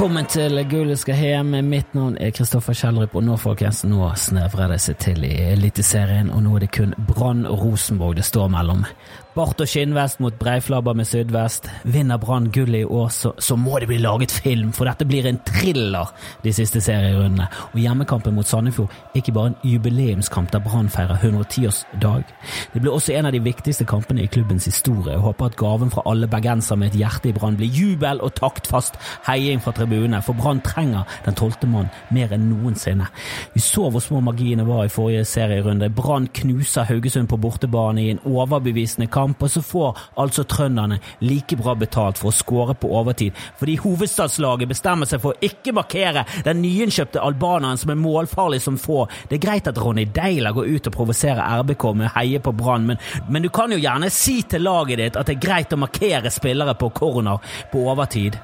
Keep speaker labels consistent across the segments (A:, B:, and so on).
A: Velkommen til Gullet skal hjem. Mitt navn er Kristoffer Kjellrup, og nå folkens, nå snevrer det seg til i Eliteserien, og nå er det kun Brann og Rosenborg det står mellom. Bart og skinnvest mot breiflabber med sydvest. Vinner Brann gullet i år, så, så, må det bli laget film, for dette blir en thriller de siste serierundene. Og hjemmekampen mot Sandefjord er ikke bare en jubileumskamp der Brann feirer 110-årsdag. Det blir også en av de viktigste kampene i klubbens historie. Jeg håper at gaven fra alle bergensere med et hjerte i Brann blir jubel og taktfast heiing fra tribunene, for Brann trenger den tolvte mann mer enn noensinne. Vi så hvor små marginene var i forrige serierunde. Brann knuser Haugesund på bortebane i en overbevisende kamp kamp, og så får altså trønderne like bra betalt for å skåre på overtid, fordi hovedstadslaget bestemmer seg for å ikke markere den nyinnkjøpte albaneren som er målfarlig som få. Det er greit at Ronny Deila går ut og provoserer RBK med å heie på Brann, men, men, du kan jo gjerne si til laget ditt at det er greit å markere spillere på corner på overtid.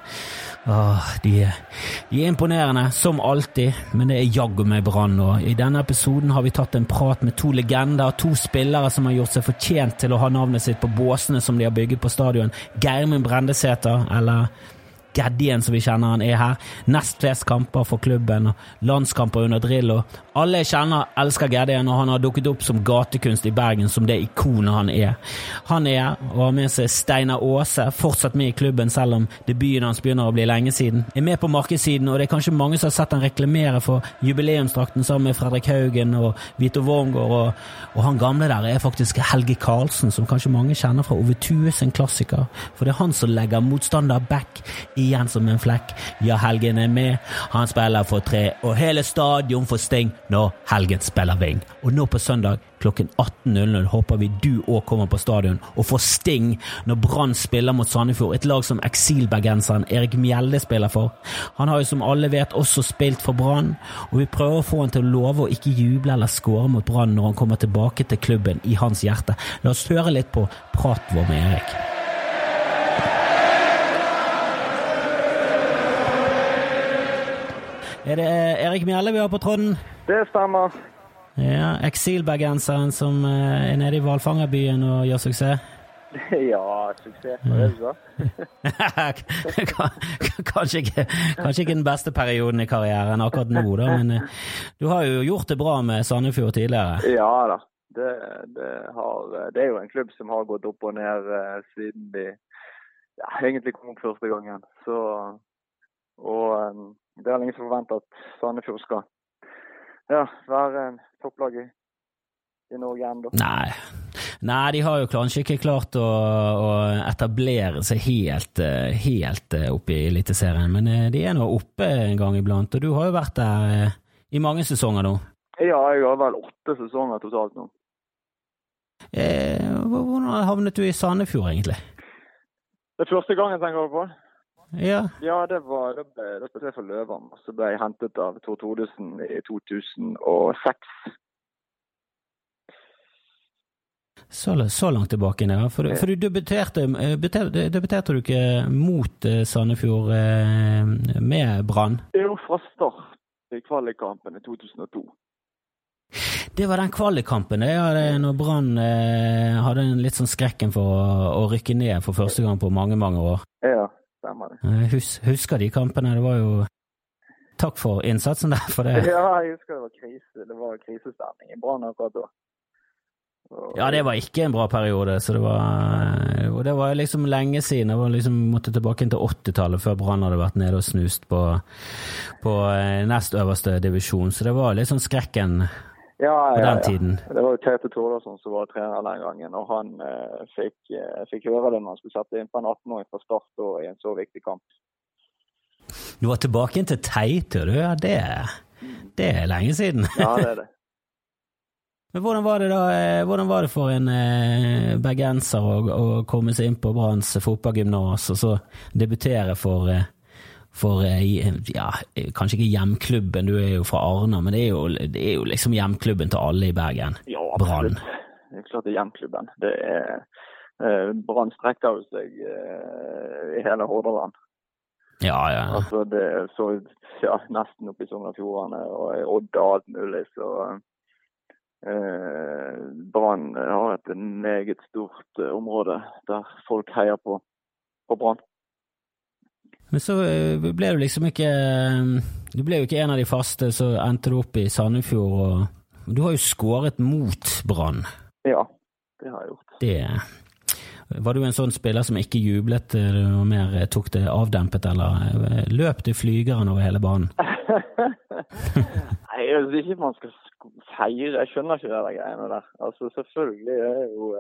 A: Åh, de, de, er imponerende, som alltid, men det er jaggu meg Brann nå. I denne episoden har vi tatt en prat med to legender, to spillere som har gjort seg fortjent til å ha navnet sitt på båsene som de har bygget på stadion. Geirmund Brendesæter, eller Gaddien, som vi kjenner han, er her. Nest flest kamper for klubben, og landskamper under Drillo. Alle jeg kjenner, elsker Gaddien, og han har dukket opp som gatekunst i Bergen, som det ikonet han er. Han er, og har med seg Steinar Aase, fortsatt med i klubben, selv om debuten hans begynner å bli lenge siden. Er med på markedssiden, og det er kanskje mange som har sett han reklamere for jubileumsdrakten sammen med Fredrik Haugen og Vito Wormgård, og, og, han gamle der er faktisk Helge Karlsen, som kanskje mange kjenner fra Ove Tues en klassiker. For det er han som legger motstander back i igjen som en flekk. Ja, Helgen er med, han spiller for tre, og hele stadion får sting når Helgen spiller wing. Og nå på søndag klokken 18.00 håper vi du òg kommer på stadion og får sting når Brann spiller mot Sandefjord, et lag som eksilbergenseren Erik Mjelde spiller for. Han har jo som alle vet også spilt for Brann, og vi prøver å få han til å love å ikke juble eller skåre mot Brann når han kommer tilbake til klubben i hans hjerte. La oss høre litt på praten vår med Erik. Er det Erik Mjelle vi har på tråden?
B: Det stemmer.
A: Ja, Eksilbergenseren som eh, er nede i hvalfangerbyen og gjør suksess?
B: Ja, suksess, det så?
A: kanskje, ikke, kanskje ikke den beste perioden i karrieren akkurat nå, da, men eh, du har jo gjort det bra med Sandefjord tidligere?
B: Ja da. Det, det, har, det er jo en klubb som har gått opp og ned siden de ja, egentlig kom opp første gangen. Så, og det er lenge som forventer at Sandefjord skal ja, være en topplag i, i Norge ennå.
A: Nei. Nei, de har jo kanskje ikke klart å, å etablere seg helt, eh, helt eh, oppe i Eliteserien, men eh, de er nå oppe en gang iblant. Og du har jo vært der i mange sesonger nå?
B: Ja, jeg har vel åtte sesonger totalt nå.
A: Eh, hvordan havnet du i Sandefjord, egentlig?
B: Det er første gangen, tenker du på?
A: Ja,
B: ja det var det ble, det ble for Løvan. Så ble jeg hentet av Tor Todesen i 2006.
A: Så, så langt tilbake, ja. For, for du debuterte, eh, debuterte du ikke mot eh, Sandefjord eh, med Brann?
B: Jo, fra start i kvalikkampen i 2002.
A: Det var den kvalikkampen ja, når Brann eh, hadde en litt sånn skrekken for å, å, rykke ned for første gang på mange, mange år.
B: Ja, stemmer det.
A: Jeg husker de kampene. Det var jo Takk for innsatsen der. for det.
B: Ja, jeg husker det var krise. Det var krisestemning i Brann akkurat da.
A: Ja, det var ikke en bra periode. så det var, og det var liksom lenge siden. Jeg var liksom, måtte tilbake til 80-tallet, før Brann hadde vært nede og snust på, på eh, nest øverste divisjon. Så det var litt sånn skrekken
B: ja,
A: på den tiden.
B: Det var jo Tete Thordarsen som var trener den gangen, og han eh, fikk, eh, fikk, høre det når han skulle sette inn på en 18-åring fra start og, i en så viktig kamp.
A: Du var tilbake inn til Teite, du. Ja, det, det er lenge siden.
B: ja, det er det.
A: Men hvordan var det da, eh, hvordan var det for en eh, bergenser å, å komme seg inn på Branns fotballgymnas og så debutere for eh, for eh, ja, kanskje ikke hjemklubben, du er jo fra Arna, men det er jo, det er jo liksom hjemklubben til alle i Bergen.
B: Ja, Brann. Det er klart det er hjemklubben. Det er eh, Brann strekker jo seg eh, i hele Hordaland.
A: Ja, ja.
B: Altså det er så ja, nesten oppe i Sogn og Fjordane og Odda og alt mulig, så eh, Brann har et meget stort eh, område der folk heier på, på Brann.
A: Men så eh, ble du liksom ikke Du ble jo ikke en av de faste, så endte du opp i Sandefjord, og du har jo skåret mot Brann.
B: Ja, det har jeg gjort.
A: Det Var du en sånn spiller som ikke jublet og mer tok det avdempet, eller løp du flygeren over hele banen?
B: Nei, jeg synes ikke man skal feire. Jeg skjønner ikke de greiene der. Altså, Selvfølgelig er det jo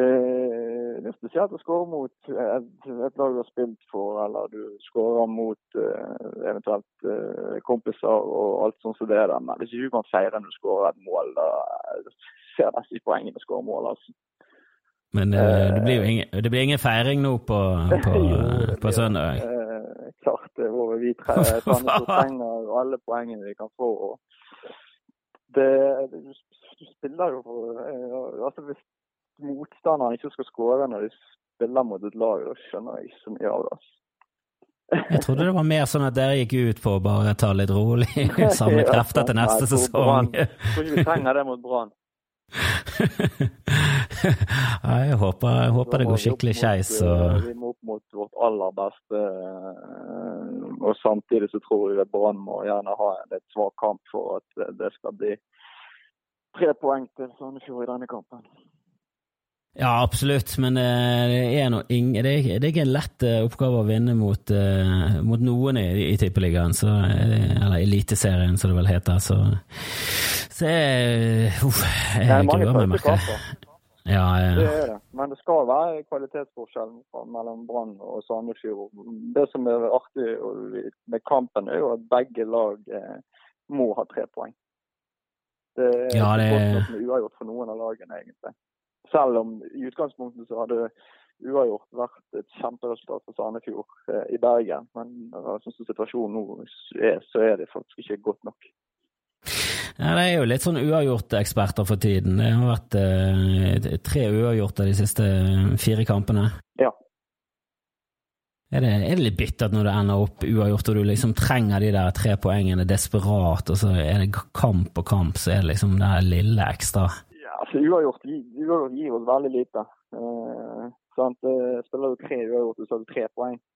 B: eh, det er spesielt å skåre mot et, et, lag du har spilt for, eller du skårer mot eh, eventuelt eh, kompiser og alt sånt som det der. Men hvis ikke du kan feire når du skårer et mål, da ser nesten ikke poenget med å skåre mål. altså.
A: Men uh, det, blir jo ingen, det blir ingen feiring nå på, på, på søndag?
B: klart det. Hvor vi trenger alle poengene vi kan få. og det, du spiller jo for altså Hvis motstanderen ikke skal skåre når de spiller mot et lag, da skjønner jeg ikke så mye av det.
A: Jeg trodde det var mer sånn at dere gikk ut på å bare ta litt rolig, samle krefter til neste sesong.
B: Jeg tror ikke vi trenger det mot Brann.
A: jeg håper, jeg håper det går skikkelig skeis.
B: Vi må opp mot vårt aller beste, eh, og samtidig så tror jeg Brann må gjerne ha en litt svak kamp for at det skal bli tre poeng til Sandefjord i denne kampen.
A: Ja, absolutt, men eh, det er, noe, det er, det er ikke en lett eh, oppgave å vinne mot, uh, mot noen i, i Tippeligaen, eller Eliteserien, som det vel heter. Så, så jeg, jeg gruer meg, merker jeg.
B: Ja, ja. Det er det, men det skal være kvalitetsforskjell mellom Brann og Sandefjord. Det som er artig med kampen, er jo at begge lag må ha tre poeng. Det er ja, det... godt nok med uavgjort for noen av lagene, egentlig. Selv om i utgangspunktet så hadde uavgjort vært et kjemperesultat for Sandefjord eh, i Bergen. Men sånn som situasjonen nå er, så er det faktisk ikke godt nok.
A: Ja, Det er jo litt sånn uavgjort-eksperter for tiden. Det har vært eh, tre uavgjorte de siste fire kampene.
B: Ja.
A: Er det, er det litt bittert når det ender opp uavgjort, og du liksom trenger de der tre poengene desperat, og så er det kamp på kamp, så er det liksom det lille ekstra?
B: Altså, uavgjort, uavgjort gir oss veldig lite. Eh, sant? Spiller du tre uavgjort, så har du tre poeng.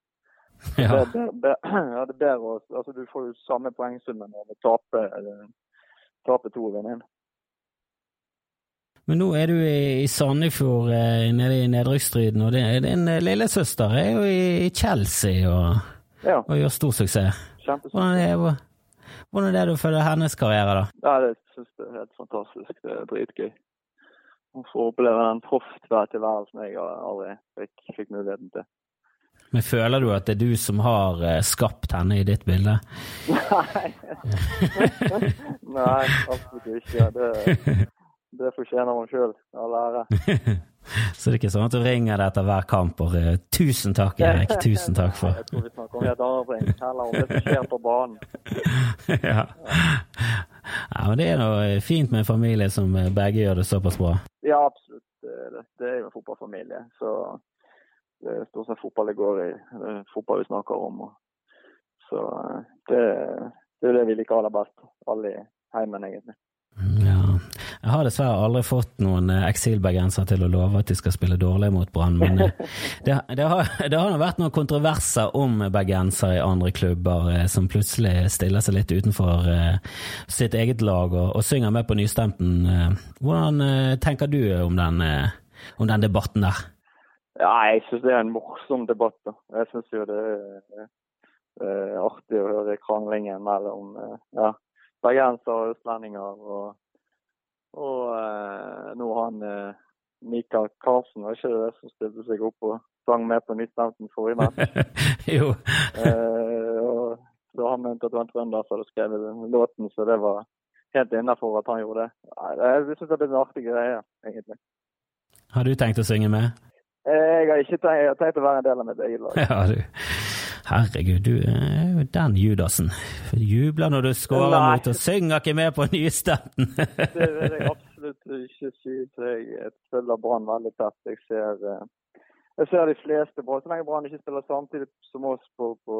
B: Ja. Det, det, det, det bedre altså, Du får jo samme poengsummen når du taper, taper to og vinner én.
A: Men nå er du i Sandefjord, eh, nede i nedrykksstriden, og din lillesøster er jo i Chelsea og, ja. og gjør stor suksess. Hvordan er, hvordan er det du følger hennes karriere, da?
B: Ja, det synes jeg er helt fantastisk. Det er dritgøy å få oppleve den profftilværelsen jeg aldri fikk, fikk, muligheten til.
A: Men føler du at det er du som har uh, skapt henne i ditt bilde?
B: Nei. Nei, absolutt ikke. Det, det fortjener hun sjøl, all ære.
A: Så det er ikke sånn at du ringer deg etter hver kamp og uh, 'tusen takk, Erik', tusen takk for
B: Jeg tror vi snakker om helt andre ting, heller om det som skjer på banen.
A: ja. Ja, men Det er noe fint med en familie som begge gjør det såpass bra.
B: Ja, absolutt. Det, er jo en fotballfamilie. Så det er stort sett fotball det går i. Det er fotball vi snakker om. Så det, det er det vi liker aller best. Alle i heimen, egentlig.
A: Ja. Jeg har dessverre aldri fått noen eh, eksilbergensere til å love at de skal spille dårlig mot Brann, men eh, det, det, har, det har vært noen kontroverser om bergensere i andre klubber eh, som plutselig stiller seg litt utenfor sitt eget lag og, og synger med på nystemten. Hvordan tenker du om den, om den debatten der?
B: Ja, jeg syns det er en morsom debatt. Da. Jeg syns jo det er, er artig å høre kranglingen mellom ja, bergensere og østlendinger. og og eh, nå han eh, Mikael Karlsen, var ikke det som stilte seg opp og sang med på Nyttnevnten forrige natt?
A: jo.
B: eh, og da han mente at det var en trønder som hadde skrevet låten, så det var helt innafor at han gjorde det. Jeg syns det blir en artig greie, egentlig.
A: Har du tenkt å synge med?
B: Eh, jeg har ikke tenkt, jeg har tenkt å være en del av mitt eget lag.
A: Ja, du. Herregud, du er jo den Judasen. Jubler når du scorer mot og synger ikke med på nystemten.
B: det vil jeg absolutt ikke si. Jeg følger Brann veldig tett. Jeg ser, eh, jeg ser de fleste bra. Så lenge Brann ikke spiller samtidig som oss på, på,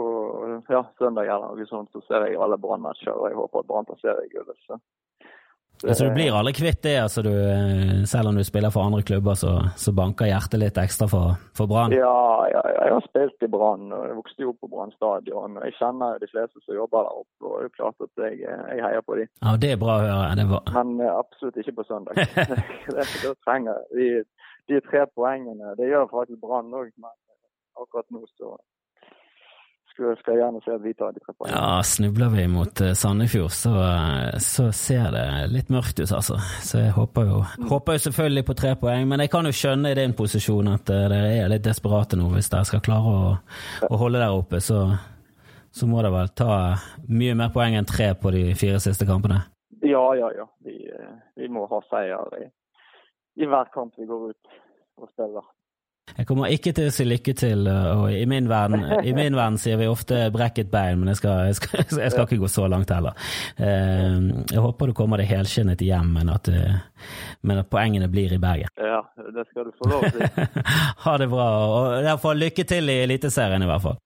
B: på ja, søndag eller noe sånt, så ser jeg alle Brann-matcher. Og jeg håper at Brann passerer gullet. Så
A: Altså Du blir aldri kvitt det, altså du, eh, selv om du spiller for andre klubber, så, så banker hjertet litt ekstra for, for Brann?
B: Ja, ja, jeg har spilt i Brann og jeg vokste jo opp på Brann stadion. Jeg kjenner de fleste som jobber der oppe, og det er jo klart at jeg, jeg heier på dem.
A: Ja, Det er bra å høre. Var...
B: Men uh, absolutt ikke på søndag. det, det trenger de, de tre poengene. Det gjør faktisk Brann òg, men akkurat nå så skulle, skal jeg gjerne se at vi tar de tre poengene.
A: Ja, snubler vi mot uh, Sandefjord, så, uh, så, ser det litt mørkt ut, altså. Så jeg håper jo, håper jo selvfølgelig på tre poeng, men jeg kan jo skjønne i din posisjon at uh, dere er litt desperate nå. Hvis dere skal klare å, å holde der oppe, så, så, må dere vel ta mye mer poeng enn tre på de fire siste kampene?
B: Ja, ja, ja. Vi, vi må ha seier i, i hver kamp vi går ut og spiller.
A: Jeg kommer ikke til å si lykke til, og i min verden, i min verden sier vi ofte 'brekket bein', men jeg skal, jeg, skal, jeg skal, ikke gå så langt heller. Eh, jeg håper du kommer deg helskinnet hjem, men at, eh, men at, poengene blir i Bergen.
B: Ja, det skal du få lov til.
A: ha det bra, og derfor lykke til i Eliteserien i hvert fall.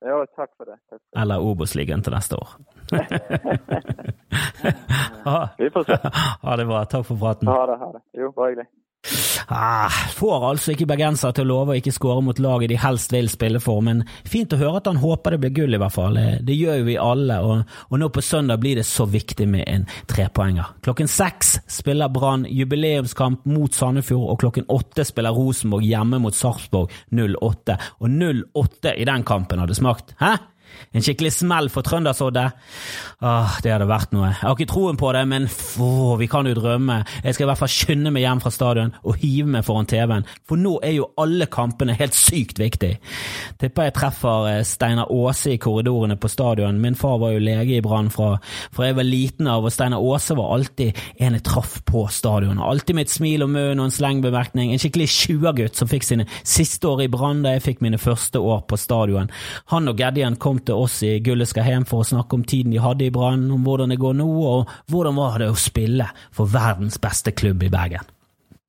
B: Ja, takk for det. Takk for
A: det. Eller Obos-ligaen til neste år.
B: ha, vi får se.
A: Ha det bra. Takk for praten.
B: Ha det. Ha det. Jo, bare hyggelig.
A: Ah, får altså ikke bergensere til å love å ikke skåre mot laget de helst vil spille for, men fint å høre at han håper det blir gull, i hvert fall. Det gjør jo vi alle, og, og nå på søndag blir det så viktig med en trepoenger. Klokken seks spiller Brann jubileumskamp mot Sandefjord, og klokken åtte spiller Rosenborg hjemme mot Sarpsborg 08. Og 08 i den kampen hadde smakt. Hæ? En skikkelig smell for Trøndersoddet. Åh, det hadde vært noe. Jeg har ikke troen på det, men åh, vi kan jo drømme. Jeg skal i hvert fall skynde meg hjem fra stadion og hive meg foran TV-en, for nå er jo alle kampene helt sykt viktig. Tipper jeg treffer eh, Steinar Aase i korridorene på stadion. Min far var jo lege i Brann fra, fra jeg var liten av, og Steinar Aase var alltid en jeg traff på stadion. Alltid med et smil om munnen og en slengbemerkning. En skikkelig tjuagutt som fikk sine siste år i Brann da jeg fikk mine første år på stadion. Han og Geddien kom til oss i Gullet skal hjem for å snakke om tiden de hadde i Brann, om hvordan det går nå, og hvordan var det å spille for verdens beste klubb i Bergen.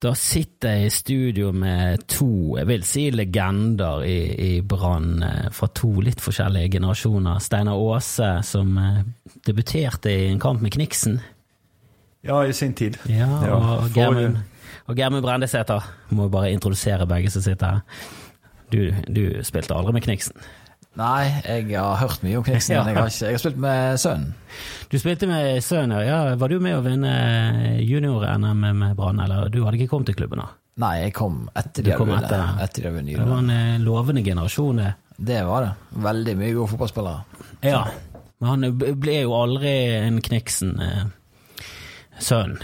A: Da sitter jeg i studio med to, jeg vil si legender i, i Brann, eh, fra to litt forskjellige generasjoner. Steinar Aase, som eh, debuterte i en kamp med Kniksen.
C: Ja, i sin tid.
A: Ja, og Germund og Germund Brendesæter. Må bare introdusere begge som sitter her. Du, du spilte aldri med Kniksen?
D: Nei, jeg har hørt mye om Kniksen, ja. jeg har, ikke, jeg har, spilt med sønnen.
A: Du spilte med sønnen, ja. Var du med å vinne junior-NM med Brann, eller du hadde ikke kommet til klubben da?
D: Nei, jeg kom etter de hadde vunnet. Etter de
A: det var en eh, lovende generasjon, det.
D: Det var det. Veldig mye gode fotballspillere.
A: Ja, men han ble jo aldri en Kniksen-sønn. Eh,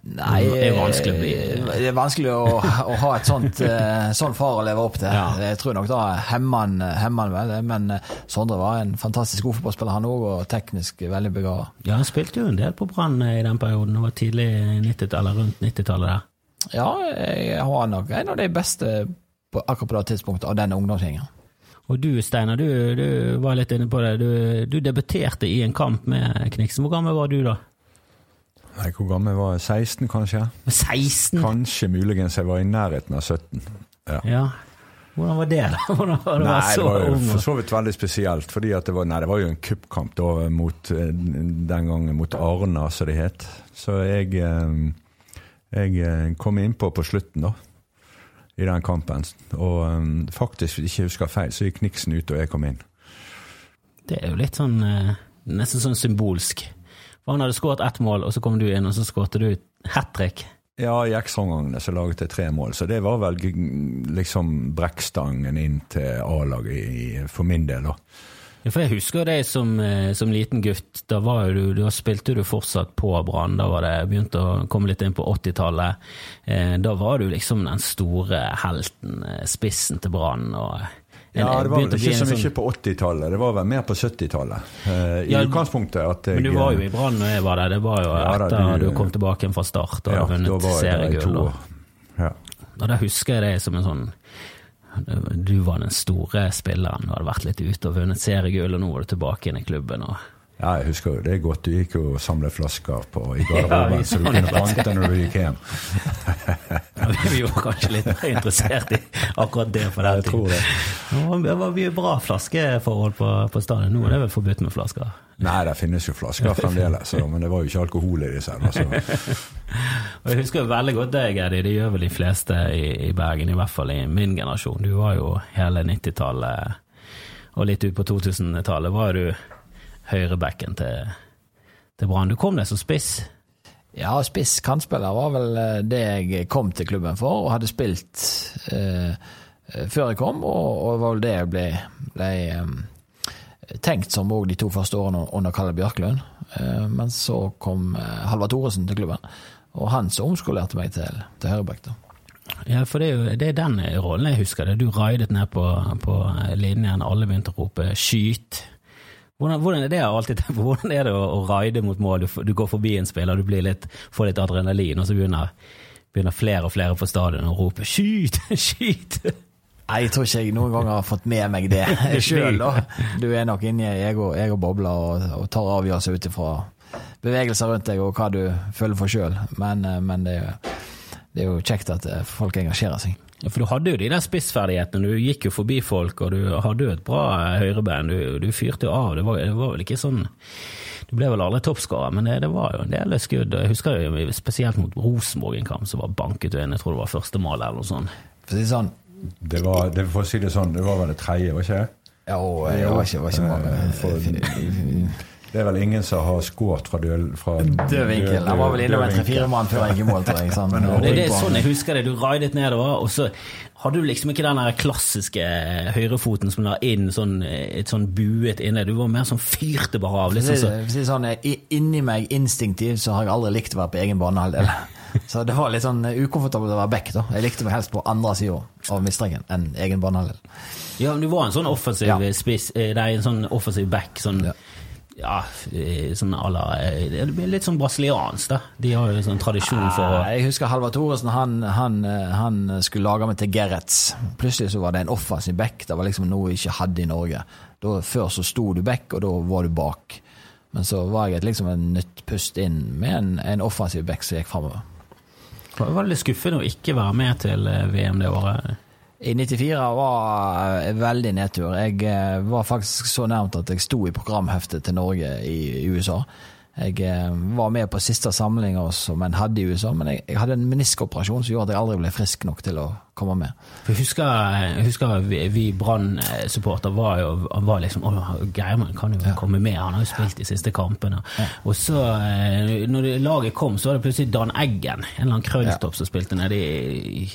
D: Nei, det er vanskelig, det er vanskelig å, å ha et sånt eh, sånn far å leve opp til. Ja. Jeg tror nok da hemmer han vel, men eh, Sondre var en fantastisk god fotballspiller, han òg, og teknisk veldig begava.
A: Ja, han spilte jo en del på Brann i den perioden, det var tidlig 90 eller rundt 90-tallet der.
D: Ja, jeg har nok en av de beste på, akkurat på det tidspunktet av den ungdomsgjengen.
A: Og du Steinar, du, du, var litt inne på det. Du, du debuterte i en kamp med Kniksen. Hvor gammel var du da?
C: Nei, Hvor gammel var jeg? 16, kanskje?
A: 16?
C: Kanskje muligens jeg var i nærheten av 17.
A: Ja. ja. Hvordan var det? da? Var
C: det, nei, det var jo for så vidt veldig spesielt. fordi det var, nei, det var jo en cupkamp mot, eh, den gangen mot Arna, som det het. Så jeg, eh, jeg eh, kom innpå på slutten, da. I den kampen. Og faktisk, hvis jeg ikke husker feil, så gikk Niksen ut, og jeg kom inn.
A: Det er jo litt sånn Nesten sånn symbolsk. For han hadde skåret ett mål, og så kom du inn, og så skåret du hat trick.
C: Ja, i ekstraomgangene så laget jeg tre mål, så det var vel liksom brekkstangen inn til A-laget for min del, da.
A: Ja, for jeg husker deg som, eh, som, liten gutt. Da, var du, da spilte du fortsatt på Brann. Da var det begynt å komme litt inn på 80-tallet. Eh, da var du liksom den store helten, eh, spissen til Brann. og
C: ja, det var vel ikke så mye sånn... på 80-tallet, det var vel mer på 70-tallet. Uh, I ja, utgangspunktet at
A: jeg Men du var jo i Brann da jeg var der, det var jo ja, etter du, du kom tilbake fra start og ja, vunnet seriegull. Ja. Og da husker jeg deg som en sånn Du var den store spilleren, du hadde vært litt ute og vunnet seriegull, og nå var du tilbake inn i klubben. og
C: Ja, jeg husker jo det er godt. Du gikk jo og samlet flasker på, i garderoben, så du kunne banke når du gikk hjem.
A: vi var kanskje litt interessert i akkurat det på den tiden. Det var mye bra flaskeforhold på, på stadion. Nå er det vel forbudt med flasker?
C: Nei, det finnes jo flasker fremdeles, men det var jo ikke alkohol i disse. Altså.
A: Jeg husker veldig godt deg, Eddie. Det gjør vel de fleste i, i Bergen, i hvert fall i min generasjon. Du var jo hele 90-tallet og litt ut på 2000-tallet var du høyrebacken til, til Brann. Du kom deg som spiss?
D: Ja, spiss kantspiller var vel eh, det jeg kom til klubben for, og hadde spilt eh, før jeg kom, og, og var vel det jeg ble, ble um, tenkt som òg de to første årene under Kalle Bjørklund. Eh, men så kom eh, Halvard Thoresen til klubben, og han som omskolerte meg til, til høyreback.
A: Ja, for det er jo det er den rollen jeg husker. det. Du raidet ned på, på linjen, alle begynte å rope 'skyt'. Hvordan, hvordan, er det alltid, hvordan er det å, å raide mot mål? Du, du, går forbi en spiller, du litt, får litt adrenalin, og så begynner, begynner flere og flere på stadion å rope 'skyt', 'skyt'.
D: Nei, jeg tror ikke jeg noen ganger har fått med meg det sjøl. Du er nok inni ego-bobla og og, og tar avgjørelser ut ifra bevegelser rundt deg og hva du føler for sjøl, men, eh, men det er jo det er jo kjekt at eh, folk engasjerer seg.
A: Ja, For du hadde jo de der spissferdighetene, du gikk jo forbi folk, og du hadde jo et bra eh, høyrebein. Du, du fyrte jo av. Det var, det var, vel ikke sånn Du ble vel aldri toppskårer, men det, det, var jo en del skudd. Jeg husker jo spesielt mot Rosenborg en kamp som var banket inn. Jeg tror det var første mål eller noe sånt.
D: For å si sånn
C: det var, det, for å si det sånn, det var vel det tredje, var ikke det?
D: Ja, jeg det var ikke, var ikke mange.
C: Det er vel ingen som har skåret fra død... Fra
D: død vinkel. Han var vel innom en tre-fire mann før jeg gikk i mål, tror jeg. Sånn.
A: det, det er sånn jeg husker det. Du raidet nedover, og så hadde du liksom ikke den klassiske høyrefoten som la inn sånn, et sånn buet innlegg. Du var mer sånn fyrte bare av. Liksom,
D: så. Si sånn, inni meg instinktivt så har jeg aldri likt å være på egen banehalvdel. Så det var litt sånn ukomfortabelt å være back. da. Jeg likte meg helst på andre sida av midtstrengen enn egen banehalvdel.
A: Ja, men du var en sånn offensiv ja. spiss, nei, eh, en sånn offensiv back. sånn... Ja ja, sånn alla, Det blir litt sånn brasiliansk, da. De har jo sånn tradisjon for å
D: Jeg husker Halvard Thoresen, han, han, han, skulle lage meg til Gerrits. Plutselig så var det en offensiv back. Det var liksom noe vi ikke hadde i Norge. Da, før så sto du back, og da var du bak. Men så var jeg liksom en nytt pust inn med en, en offensiv back som gikk framover.
A: Var det litt skuffende å ikke være med til eh, VM det året?
D: I 94 var en veldig nedtur. Jeg eh, var faktisk så nærmt at jeg sto i programheftet til Norge i USA. Jeg eh, var med på siste samling som en hadde i USA, men jeg, hadde en meniskoperasjon som gjorde at jeg aldri ble frisk nok til å komme med.
A: For jeg husker, jeg husker vi, vi Brann-supporter var jo var liksom Å, Geirmann kan jo ja. komme med, han har jo spilt de siste kampene. Ja. Og så, når laget kom, så var det plutselig Dan Eggen, en eller annen krølltopp ja. som spilte nede i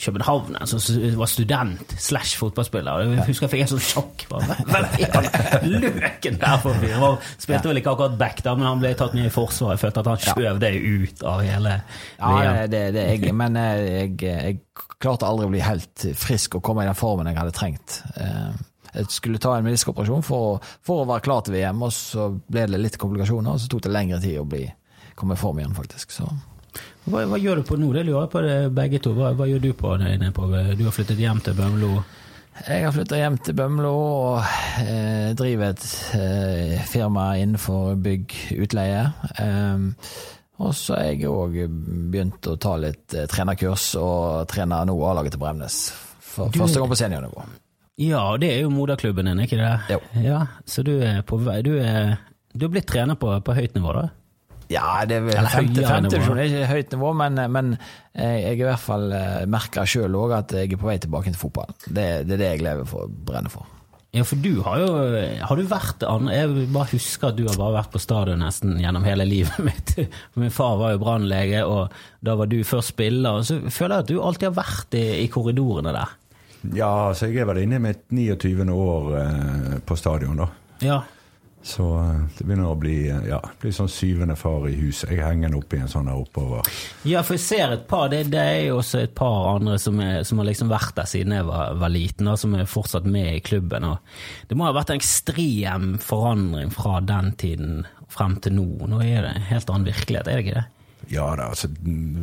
A: København, altså, som var student slash fotballspiller. Jeg husker jeg fikk et sånt sjokk. Løken der for fyr? Han spilte vel ikke akkurat back, da, men han ble tatt med i forsvaret. Jeg følte at han skjøv det ut av hele
D: Ja, det, det jeg, men eh, jeg, jeg, klarte aldri å bli helt frisk og komme i den formen jeg hadde trengt. Eh, jeg skulle ta en mediskoperasjon for, for, å være klar til VM, og så ble det litt komplikasjoner, og så tok det lengre tid å bli, komme i form igjen, faktisk. Så
A: hva, hva, gjør du på nå? Det lurer jeg på det, begge to. Hva, hva, gjør du på det på Du har flyttet hjem til Bømlo?
D: Jeg har flytta hjem til Bømlo og eh, driver et eh, firma innenfor bygg-utleie. Eh, og så har jeg òg begynt å ta litt eh, trenerkurs, og trener nå A-laget til Bremnes. For du, første gang på seniornivå.
A: Ja, det er jo moderklubben din, ikke det?
D: Jo.
A: Ja, så du er på vei Du er, du er blitt trener på, på høyt nivå, da?
D: Ja, det er femte, femte divisjon er ikke høyt nivå, men, men jeg i hvert fall merker merka sjøl òg at jeg er på vei tilbake til fotball. Det, det, er det jeg lever for, brenner for.
A: Ja, for du har jo Har du vært andre Jeg bare husker at du har bare vært på stadion nesten gjennom hele livet mitt. Min far var jo brannlege, og da var du først spiller. Og så føler jeg at du alltid har vært i, i korridorene der.
C: Ja, så jeg er vel inne i mitt 29. år eh, på stadion, da.
A: Ja,
C: så eh, det begynner å bli, eh, ja, bli sånn syvende far i huset. Jeg henger den oppi en sånn her oppover.
A: Ja, for jeg ser et par, det, det er jo også et par andre som, er, som, har liksom vært der siden jeg var, var liten, og som er fortsatt med i klubben. Og det må ha vært en ekstrem forandring fra den tiden frem til nå. Nå er det en helt annen virkelighet, er det ikke det?
C: Ja da, altså,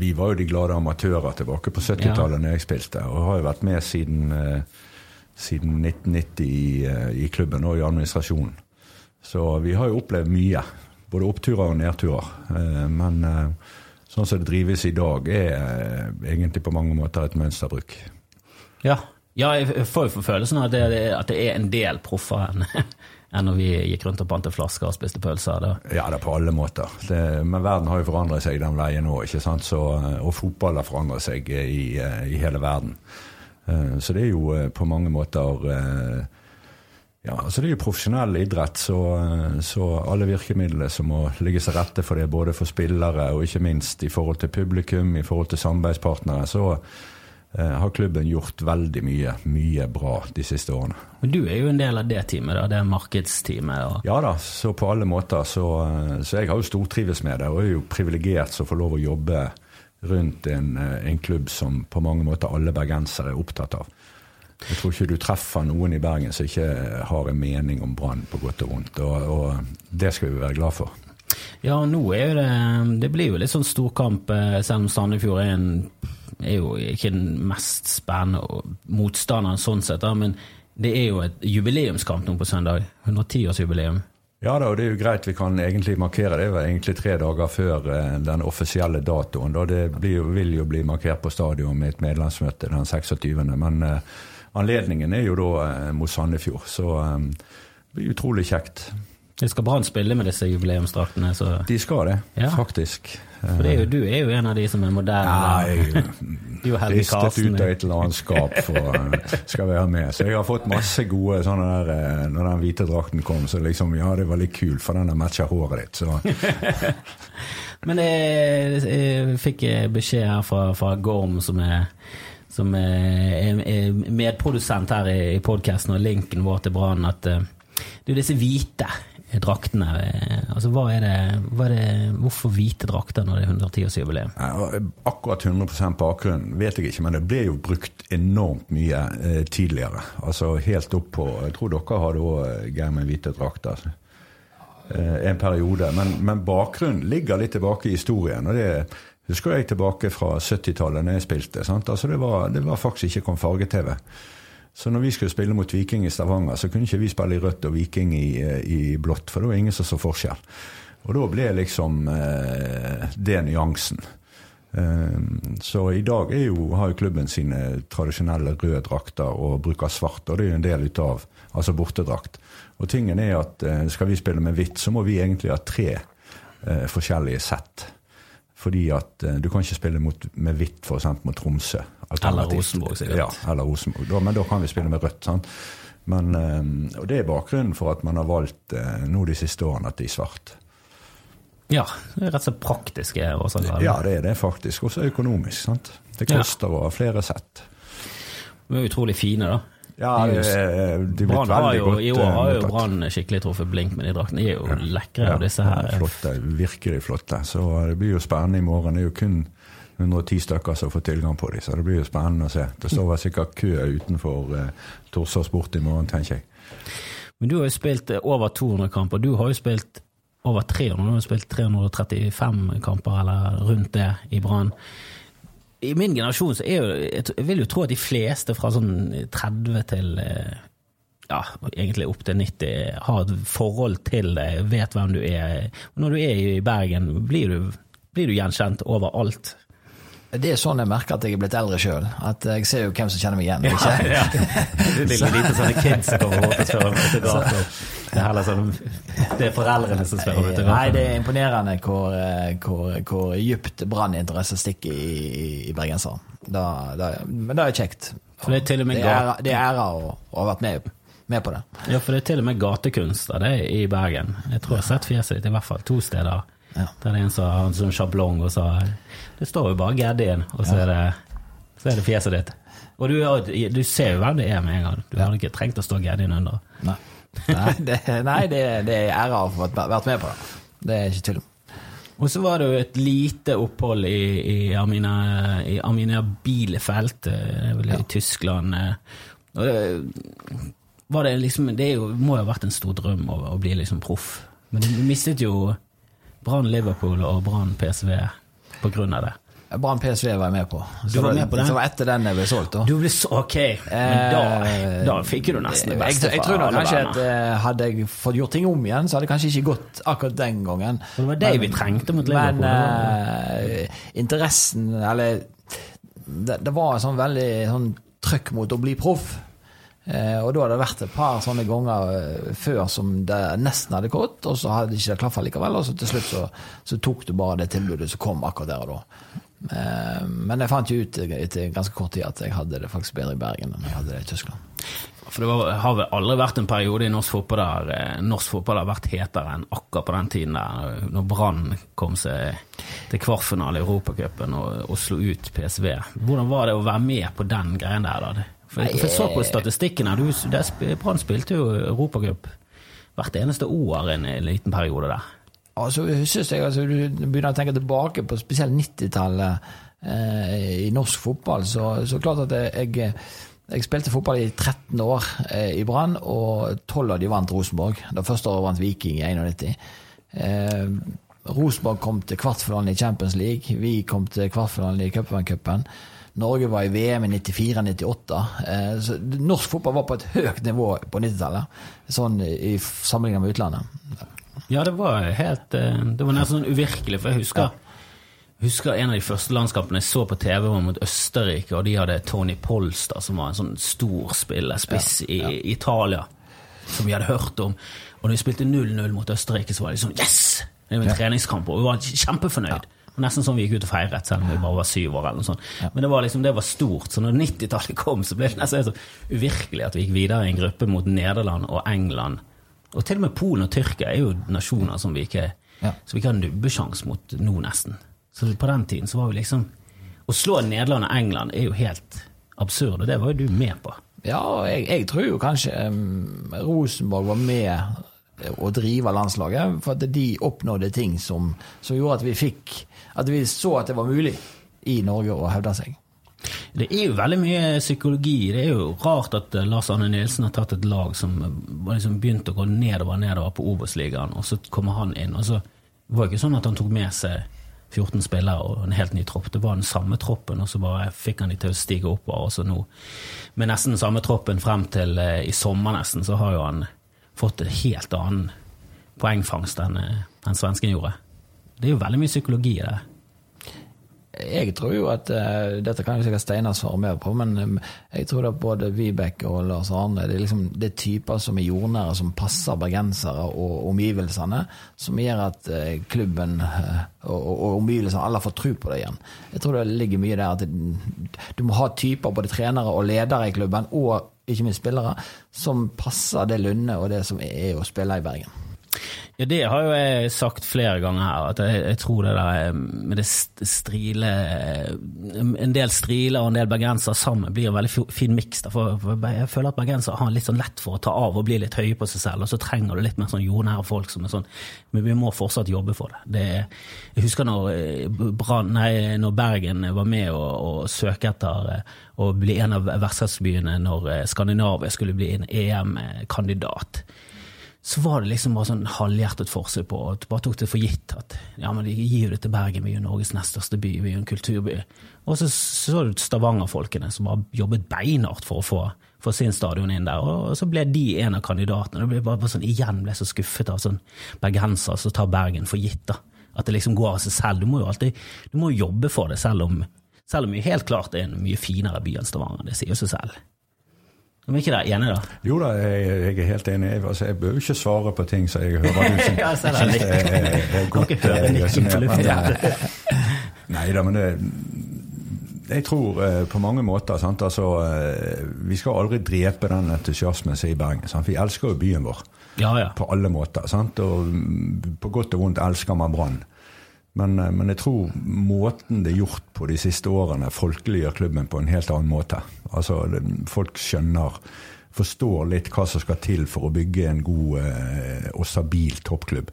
C: vi var jo de glade amatører tilbake på 70-tallet ja. når jeg spilte, og har jo vært med siden, eh, siden 1990 i, i klubben og i administrasjonen. Så vi har jo opplevd mye. Både oppturer og nedturer. Eh, men eh, sånn som det drives i dag, er eh, egentlig på mange måter et mønsterbruk.
A: Ja, ja jeg får jo følelsen av at det, at det er en del proffer enn enn når vi gikk rundt og pante flasker og spiste pølser. Da.
C: Ja, det er på alle måter. Det, men verden har jo forandret seg den veien òg, ikke sant. Så, og fotball har forandret seg i, i, hele verden. Så det er jo på mange måter ja, altså Det er jo profesjonell idrett, så, så, alle virkemidlene som må ligge seg rette for det, både for spillere og ikke minst i forhold til publikum, i forhold til samarbeidspartnere, så eh, har klubben gjort veldig mye, mye bra de siste årene.
A: Men du er jo en del av det teamet, da, det markedsteamet? Og...
C: Ja da, så på alle måter. Så, så jeg har jo stortrives med det, og er jo privilegert som får lov å jobbe rundt en, en klubb som på mange måter alle bergensere er opptatt av. Jeg tror ikke du treffer noen i Bergen som ikke har en mening om Brann på godt og vondt. Og, og, det skal vi være glad for.
A: Ja, nå er jo det Det blir jo litt sånn storkamp, eh, selv om Sandefjord er, en, er jo ikke den mest spennende motstanderen sånn sett, men det er jo et jubileumskamp nå på søndag. 110-årsjubileum.
C: Ja da, og det er jo greit. Vi kan egentlig markere det. Det var egentlig tre dager før eh, den offisielle datoen. Da det blir, vil jo bli markert på stadion med et medlemsmøte den 26. Men uh, Anledningen er jo da eh, mot Sandefjord, så um, det blir utrolig kjekt.
A: Det skal Brann spille med disse jubileumsdraktene?
C: De skal det, ja. faktisk.
A: For er jo, Du er jo en av de som er moderne.
C: Ja, jeg er ristet ut av et eller annet skap for uh, skal være med. Så jeg har fått masse gode sånne der Når den hvite drakten kom, så liksom Ja, det var litt kult, for den har matcha håret ditt, så
A: Men jeg, jeg, fikk beskjed her fra, fra Gorm, som er som er, er medprodusent her i, i podkasten, og linken vår til Brann, at det er disse hvite draktene. Eh, altså, hva er det, hva er det, hvorfor hvite drakter når det er 110-årsjubileum?
C: Akkurat 100% bakgrunn vet jeg ikke, men det ble jo brukt enormt mye eh, tidligere. Altså helt opp på Jeg tror dere hadde òg eh, Geir med hvite drakter. Eh, en periode. Men, men bakgrunnen ligger litt tilbake i historien. og det er husker jeg tilbake fra 70-tallet når jeg spilte. Altså det, var, det, var, faktisk ikke kom farge-TV. Så når vi skulle spille mot Viking i Stavanger, så kunne ikke vi spille i rødt og Viking i, i blått, for det var ingen som så forskjell. Og da ble liksom eh, det nyansen. Um, så i dag jo, har jo klubben sine tradisjonelle røde drakter og bruker svart, og det er jo en del ut av altså bortedrakt. Og tingen er at eh, skal vi spille med hvitt, så må vi egentlig ha tre eh, forskjellige sett. Fordi at uh, du kan ikke spille mot, med hvitt f.eks. mot Tromsø.
A: Eller Rosenborg, sikkert.
C: Ja, eller Rosenborg. Da, men da kan vi spille med rødt. sant? Men, uh, og Det er bakgrunnen for at man har valgt uh, nå de siste årene at de er svart.
A: Ja, det er rett og slett praktiske årsaker.
C: Ja, det er det faktisk. Også økonomisk. sant? Det koster ja. å ha flere sett.
A: De er utrolig fine, da.
C: Ja, de, de veldig
A: jo,
C: godt
A: I år har jo Brann skikkelig truffet blink med de draktene. De er jo ja, lekre, ja, disse her.
C: Flotte, virkelig flotte. Så det blir jo spennende i morgen. Det er jo kun 110 stykker som får tilgang på dem, så det blir jo spennende å se. Det står vel sikkert kø utenfor eh, Torsdag Sport i morgen, tenker jeg.
A: Men du har jo spilt eh, over 200 kamper. Du har jo spilt over 300. Du har spilt 335 kamper, eller rundt det, i Brann i min generasjon så er jo Jeg vil jo tro at de fleste fra sånn 30 til eh, ja, egentlig opp til 90 har et forhold til det, vet hvem du er. Når du er i Bergen, blir du, blir du gjenkjent overalt.
D: Det er sånn jeg merker at jeg er blitt eldre sjøl. At jeg ser jo hvem som kjenner meg igjen.
A: Ikke? Ja, ja. Det er lite sånne kids som kommer bort og spør om autografer. Det er sånn, det er foreldrene som spør om det.
D: Nei, det er imponerende hvor, hvor, hvor dypt branninteresse stikker i, i bergensere. Da, da, men det er kjekt.
A: For det er til og med
D: det er, det ære å, å ha vært med, med, på det.
A: Ja, for det er til og med gatekunst av det i Bergen. Jeg tror jeg har sett fjeset ditt i hvert fall to steder. Ja. Der det er en som har en sånn sjablong og sa Det står jo bare Geddin, og så, ja. er det, så er det fjeset ditt. Og du, du, ser jo hvem det er med en gang. Du hadde ikke trengt å stå Geddin under.
D: Nei, nei, det, nei det, det, er ære å ha vært med på det. Det er ikke tull om.
A: Og så var det jo et lite opphold i, i Armina, i Bielefeld, eh, vel, i ja. Tyskland. Eh. Og det, var det liksom Det jo, må jo ha vært en stor drøm å, å bli liksom proff. Men du mistet jo Brann Liverpool og Brann PSV på grunn av det.
D: Brann PSV var jeg med på.
A: Så du var med på den?
D: Det var etter den jeg ble solgt. da.
A: Du ble så, ok, men da, eh, da fikk du nesten det beste
D: jeg, jeg, tror nok kanskje at uh, Hadde jeg fått gjort ting om igjen, så hadde det kanskje ikke gått akkurat den gangen.
A: det var det men, vi trengte mot Liverpool.
D: Men uh, interessen, eller det, det, var sånn veldig sånn trøkk mot å bli proff. Eh, og da hadde det vært et par sånne ganger eh, før som det nesten hadde gått, og så hadde ikke det klaffa likevel, og så til slutt så, så, tok du bare det tilbudet som kom akkurat der og da. Eh, men jeg fant jo ut etter ganske kort tid at jeg hadde det faktisk bedre i Bergen enn jeg hadde det i Tyskland.
A: For det var, har vel aldri vært en periode i norsk fotball der eh, norsk fotball har vært hetere enn akkurat på den tiden der, når Brann kom seg til kvartfinale i Europacupen og, og slo ut PSV. Hvordan var det å være med på den greien der? da? For jeg, så på statistikken her, Brann spilte jo Europacup hvert eneste år en liten periode der.
D: Altså, synes jeg, altså, Du begynner å tenke tilbake på spesielt 90-tallet eh, i norsk fotball, så, så klart at jeg, jeg spilte fotball i 13 år eh, i Brann, og 12 av de vant Rosenborg. Det første året vant Viking i 91. Eh, Rosenborg kom til kvartfinalen i Champions League. Vi kom til kvartfinalen i Cupvancupen. Norge var i VM i 94-98. Eh, så norsk fotball var på et høyt nivå på 90-tallet, sånn i sammenligning med utlandet.
A: Ja, det var helt eh, Det var nesten sånn uvirkelig, for jeg husker, husker en av de første landskampene jeg så på TV, var mot Østerrike, og de hadde Tony Polster, som var en sånn stor spillerspiss ja, ja. i Italia, som vi hadde hørt om. Og når vi spilte 0-0 mot Østerrike, så var de sånn Yes! Det var en ja. treningskamp, og vi var kjempefornøyd. Nesten sånn vi gikk ut og feiret, selv om vi bare var syv år. eller noe sånt. Men det var liksom, det var stort. Så når 90-tallet kom, så ble det nesten så uvirkelig at vi gikk videre i en gruppe mot Nederland og England. Og til og med Polen og Tyrkia er jo nasjoner som vi ikke, ja. som vi ikke har nubbesjanse mot nå, nesten. Så på den tiden så var vi liksom Å slå Nederland og England er jo helt absurd, og det var jo du med på.
D: Ja, jeg, jeg tror jo kanskje um, Rosenborg var med å drive landslaget, for at de oppnådde ting som, som gjorde at vi fikk at vi så at det var mulig i Norge å hevde seg.
A: Det er jo veldig mye psykologi. Det er jo rart at eh, Lars Arne Nilsen har tatt et lag som liksom begynte å gå nedover nedover på Obos-ligaen, og så kommer han inn. og så var det ikke sånn at han tok med seg 14 spillere og en helt ny tropp. Det var den samme troppen, og så bare fikk han de til å stige oppover. Og så nå, med nesten den samme troppen frem til eh, i sommer, nesten, så har jo han fått en helt annen poengfangst enn, eh, enn svensken gjorde. Det er jo veldig mye psykologi i det.
D: Jeg tror jo at uh, Dette kan jo sikkert Steinar svare mer på, men um, jeg tror at både Vibeke og Lars Arne det er, liksom, det er typer som er jordnære, som passer bergensere og omgivelsene, som gjør at uh, klubben uh, og, og, omgivelsene alle får tro på det igjen. Jeg tror det ligger mye der at det, du må ha typer, både trenere og ledere i klubben, og ikke minst spillere, som passer det Lunde og det som er å spille i Bergen.
A: Ja, det har jo jeg sagt flere ganger her, at jeg, jeg tror det der med det strile En del striler og en del bergensere sammen blir en veldig fin miks. Jeg føler at bergensere har litt sånn lett for å ta av og bli litt høye på seg selv, og så trenger du litt mer sånn jordnære folk som er sånn Men vi må fortsatt jobbe for det. det jeg husker når, eh, Brand, nei, når Bergen var med og, og søke etter eh, å bli en av vertskapsbyene når eh, Skandinavia skulle bli en EM-kandidat så var det liksom bare sånn halvhjertet forsøk på at bare tok det for gitt at ja, men de gir jo det til Bergen, vi er jo Norges nest største by, vi er jo en kulturby. Og så så du Stavanger-folkene som bare jobbet beinhardt for å få, for sin stadion inn der, og så ble de en av kandidatene. Det ble bare, bare sånn, Igjen ble jeg så skuffet av sånn bergensere som tar Bergen for gitt. da. At det liksom går av seg selv. Du må jo alltid du må jobbe for det, selv om, selv om vi helt klart er en mye finere by enn Stavanger. Det sier seg selv. Er ikke det enig, da?
C: Jo da, jeg, jeg er helt enig. Jeg, altså, jeg bør ikke svare på ting som jeg hører du
A: ja, syns er, godt.
C: Nei da, men det, jeg tror eh, på mange måter sant? Altså, eh, Vi skal aldri drepe den entusiasmen som er i Bergen. Sant? Vi elsker jo byen vår
A: ja, ja.
C: på alle måter. Sant? Og på godt og vondt elsker man Brann. Men, eh, men, jeg tror måten det er gjort på de siste årene, folkeliggjør klubben på en helt annen måte. Altså, Folk skjønner, forstår litt hva som skal til for å bygge en god eh, og stabil toppklubb.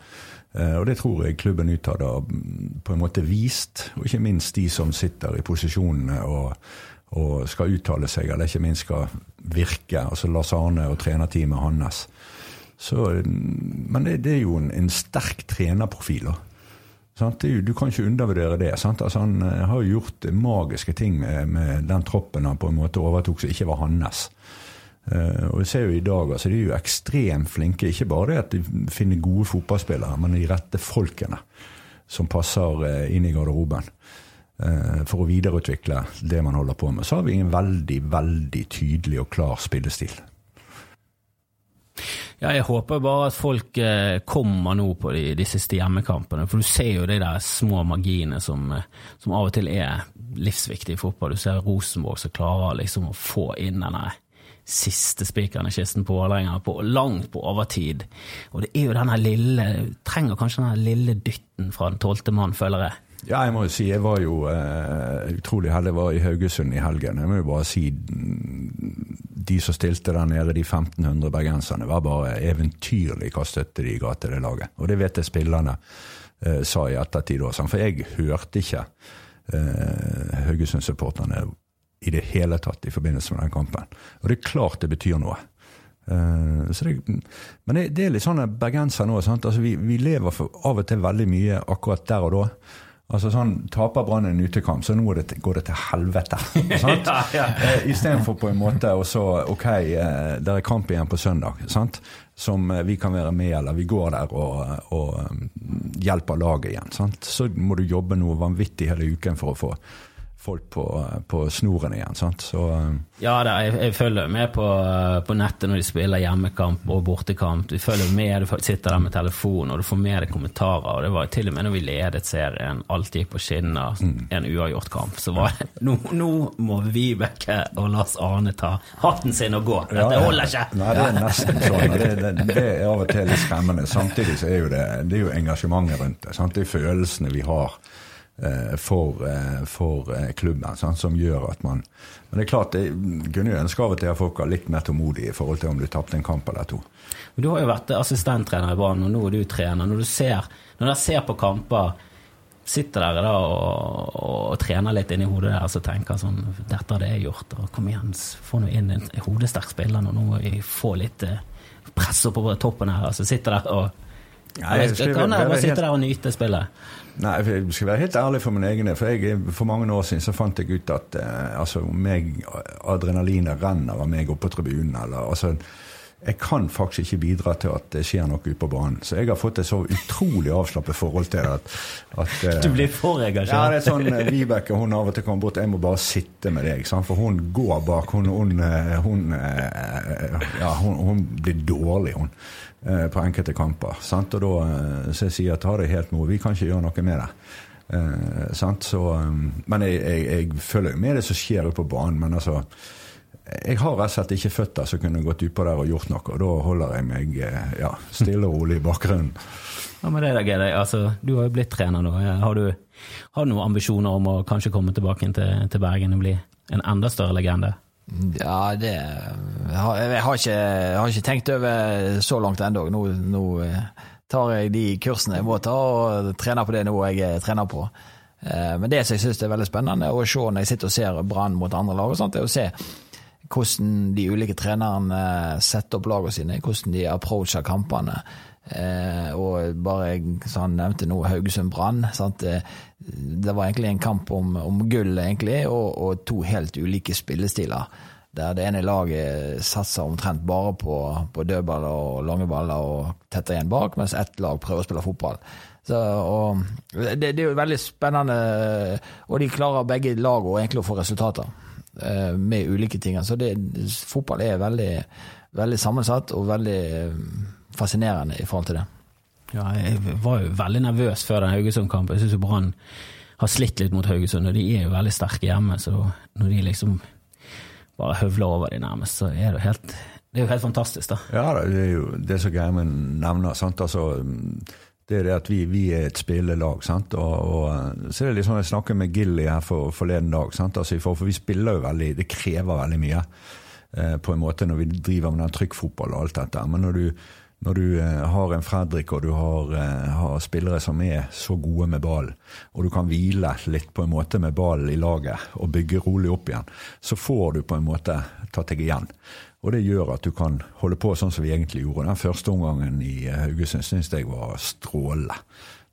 C: Eh, og det tror jeg klubben utad har mm, på en måte vist, og ikke minst de som sitter i posisjonene og, og skal uttale seg, eller ikke minst skal virke. Altså Lars Arne og trenerteamet hans. Så, mm, men det, det, er jo en, en sterk trenerprofil. da Du kan ikke undervurdere det. Altså, han har jo gjort magiske ting med, med, den troppen han på en måte overtok som ikke var hans. Uh, og vi ser jo i dag, altså De er jo ekstremt flinke. Ikke bare det at de finner gode fotballspillere, men de rette folkene som passer uh, inn i garderoben. For å videreutvikle det man holder på med. Så har vi en veldig, veldig tydelig og klar spillestil.
A: Ja, jeg håper bare at folk eh, kommer nå på de, de, siste hjemmekampene. For du ser jo de der små magiene som, eh, som av og til er livsviktige i fotball. Du ser Rosenborg som klarer liksom å få inn denne siste spikeren i kisten på Vålerenga langt på overtid. Og det er jo denne lille Trenger kanskje denne lille dytten fra den tolvte mann, føler jeg.
C: Ja, jeg må jo si jeg var jo uh, utrolig heldig. Jeg var i Haugesund i helgen. Jeg må jo bare si de som stilte der nede, de 1500 bergenserne, var bare eventyrlig hva støtte de ga til det laget. Og det vet jeg spillerne uh, sa i ettertid òg. For jeg hørte ikke uh, Haugesund-supporterne i det hele tatt i forbindelse med den kampen. Og det er klart det betyr noe. Uh, det, men det, det, er litt sånn bergenser nå. Altså, vi, vi, lever av og til veldig mye akkurat der og da. Altså sånn, Taper Brann en utekamp, så nå det, går det til helvete. sant? ja, ja. Eh, Istedenfor på en måte og så Ok, eh, det er kamp igjen på søndag, sant? som eh, vi kan være med eller vi går der og, og hjelper laget igjen. Sant? Så må du jobbe noe vanvittig hele uken for å få folk på, på snoren igjen. Sant? Så, uh...
A: ja, da, jeg, jeg, følger med på, på, nettet når de spiller hjemmekamp og bortekamp. Du følger med, du sitter der med telefon og du får med deg kommentarer. og Det var til og med når vi ledet serien, alt gikk på skinner, mm. en uavgjort kamp, så var det nå, nå må Vibeke og Lars Arne ta hatten sin og gå. Dette holder ikke!
C: Nei, det er nesten sånn. Det, det, det, er av og til litt skremmende. Samtidig så er jo det, det er jo engasjementet rundt det. Sant? Det er følelsene vi har Eh, for, eh, for eh, klubben, sant, som gjør at man Men det er klart, jeg kunne jo ønske av og til at folk var litt mer tålmodige i forhold til om du tapte en kamp eller to.
A: Du har jo vært assistenttrener i Brann, og nå er du trener. Når du ser, når dere ser på kamper, sitter dere da og, og, trener litt inni hodet der og tenker sånn Dette har jeg gjort, og kom igjen, få nå inn en hodesterk spiller nå, nå må vi få litt press på toppen her. Altså sitter der og ja, jeg, jeg, kan jeg bare sitte der og nyte spillet?
C: Nei, jeg skal være helt ærlig for min egen del. For, jeg, for mange år siden så fant jeg ut at eh, altså, meg, adrenalinet renner av meg oppe på tribunen. Eller, altså, jeg kan faktisk ikke bidra til at det skjer noe ute på banen. Så jeg har fått et så utrolig avslappet forhold til det at, at
A: eh, Du blir for engasjert?
C: Ja, det er sånn eh, Vibeke hun av og til kommer bort Jeg må bare sitte med deg, sant? for hun går bak. Hun, hun, eh, hun, ja, hun blir dårlig, hun. Eh, på enkelte kamper. Sant? Og da eh, så jeg sier ta det helt med Vi kan ikke gjøre noe med det. Eh, så, um, men jeg, jeg, jeg, følger jo med det som skjer ute på banen. Men altså Jeg har rett og slett ikke føtter som kunne gått utpå der og gjort noe. Og da holder jeg meg ja, stille og rolig i bakgrunnen.
A: Ja, men det er gøy. Altså, du har jo blitt trener nå. Har du, har du noen ambisjoner om å kanskje komme tilbake til, til Bergen og bli en enda større legende?
D: Ja, det Jeg har, ikke, jeg har ikke, tenkt over så langt ennå. Nå, nå, eh, tar jeg de kursene jeg må ta, og trener på det nivået jeg trener på. Eh, men det som jeg syns er veldig spennende å se når jeg sitter og ser Brann mot andre lag, og sånt, er å se hvordan de ulike trenerne setter opp lagene sine, hvordan de approacher kampene. Eh, og bare som han nevnte nå, Haugesund-Brann. Eh, det var egentlig en kamp om, om gull, egentlig, og, og, to helt ulike spillestiler. Der det ene laget satser omtrent bare på, på dødballer og lange baller og tetter igjen bak, mens ett lag prøver å spille fotball. Så, det, det, er jo veldig spennende, og de klarer begge lag å få resultater eh, med ulike ting. Så det, fotball er veldig, veldig sammensatt og veldig fascinerende i forhold til det.
A: Ja, jeg var jo veldig nervøs før den Haugesund-kampen. Jeg syns Brann har slitt litt mot Haugesund, og de er jo veldig sterke hjemme. Så når de liksom bare høvler over de nærmest, så er det jo helt, det er jo helt fantastisk, da.
C: Ja, det er jo det som Geirmund nevner. sant, altså det er det at vi, vi er et spillelag. sant? Og, og, så er det litt sånn Jeg snakket med Gilly her for, forleden dag. sant? Altså, for, for, vi spiller jo veldig Det krever veldig mye eh, på en måte når vi driver med den trykkfotball og alt dette. Men når du når du eh, har en Fredrik og du har, eh, har, spillere som er så gode med ballen, og du kan hvile litt på en måte med ballen i laget og bygge rolig opp igjen, så får du på en måte tatt deg igjen. Og det gjør at du kan holde på sånn som vi egentlig gjorde. Den første omgangen i eh, Haugesund syns jeg var strålende.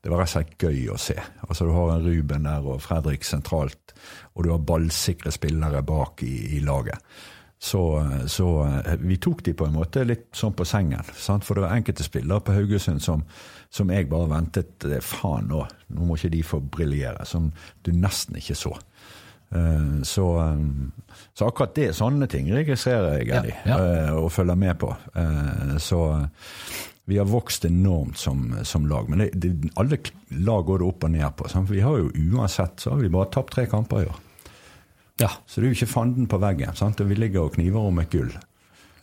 C: det var rett og slett gøy å se. Altså Du har en Ruben der og Fredrik sentralt, og du har ballsikre spillere bak i, i laget. Så, så, vi tok de på en måte litt sånn på sengen. Sant? For det var enkelte spillere på Haugesund som, som jeg bare ventet Faen, nå, nå må ikke de få briljere. Som du nesten ikke så. Eh, så, eh, så, akkurat det, sånne ting registrerer jeg, Eddie, ja, ja. Eh, og følger med på. Så vi har vokst enormt som, som lag. Men det, det, alle lag går det opp og ned på. Sant? Vi har jo uansett så har vi bare tapt tre kamper i år. Ja. Så det er jo ikke fanden på veggen. Sant? Og vi ligger og kniver om et gull.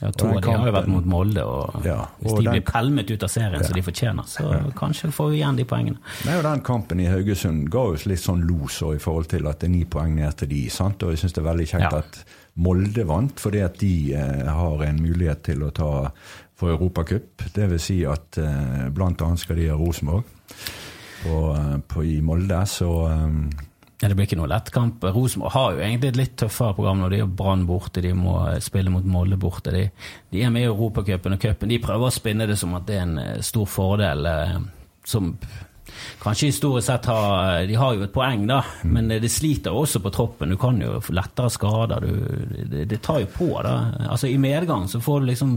A: Ja, to av de har jo vært mot Molde, og ja, hvis de den, blir pelmet ut av serien ja. som de fortjener, så ja. kanskje får vi igjen de poengene.
C: Nei, og Den kampen i Haugesund ga oss litt sånn los i forhold til at det er ni poeng ned til de. sant? Og jeg syns det er veldig kjekt at Molde vant, fordi at de eh, har en mulighet til å ta for Europacup. Det vil si at eh, annet skal de ha Rosenborg på i Molde, så eh,
A: ja, Det blir ikke noe lettkamp. Rosenborg har jo egentlig et litt tøffere program når de har Brann borte, de må spille mot Molde borte. De, de er med i Europacupen og cupen. De prøver å spinne det som at det er en eh, stor fordel. Eh, som kanskje historisk sett har De har jo et poeng, da, mm. men det sliter også på troppen. Du kan jo få lettere skader. Du, det, det, tar jo på, da. Altså I medgang så får du liksom